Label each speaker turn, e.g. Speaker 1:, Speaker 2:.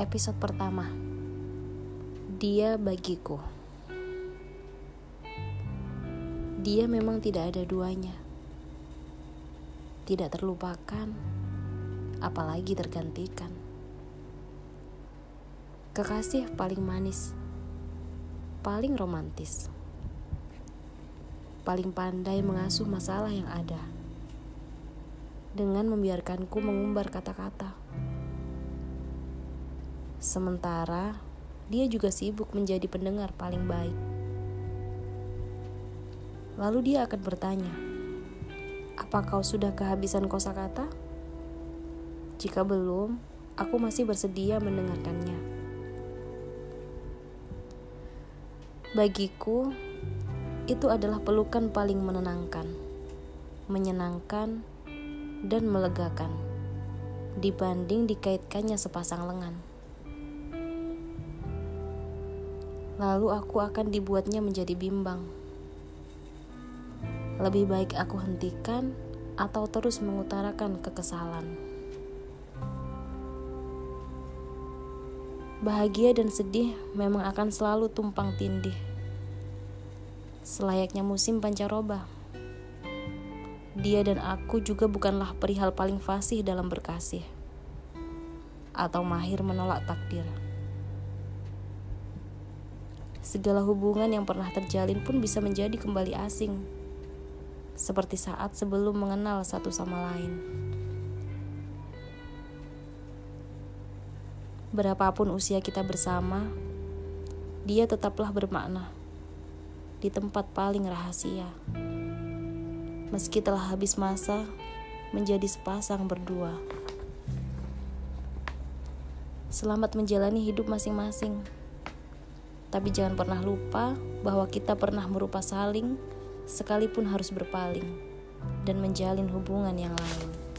Speaker 1: Episode pertama. Dia bagiku. Dia memang tidak ada duanya. Tidak terlupakan Apalagi tergantikan. Kekasih paling manis Paling romantis Paling pandai mengasuh masalah yang ada Dengan membiarkanku mengumbar kata-kata Sementara dia juga sibuk menjadi pendengar paling baik. Lalu dia akan bertanya, "Apa kau sudah kehabisan kosakata?" Jika belum, aku masih bersedia mendengarkannya. Bagiku, itu adalah pelukan paling menenangkan, menyenangkan, dan melegakan dibanding dikaitkannya sepasang lengan. Lalu aku akan dibuatnya menjadi bimbang. Lebih baik aku hentikan atau terus mengutarakan kekesalan. Bahagia dan sedih memang akan selalu tumpang tindih. Selayaknya musim pancaroba. Dia dan aku juga bukanlah perihal paling fasih dalam berkasih atau mahir menolak takdir. Segala hubungan yang pernah terjalin pun bisa menjadi kembali asing, seperti saat sebelum mengenal satu sama lain. Berapapun usia kita bersama, dia tetaplah bermakna di tempat paling rahasia. Meski telah habis masa menjadi sepasang berdua. Selamat menjalani hidup masing-masing. Tapi jangan pernah lupa bahwa kita pernah merupa saling, sekalipun harus berpaling dan menjalin hubungan yang lain.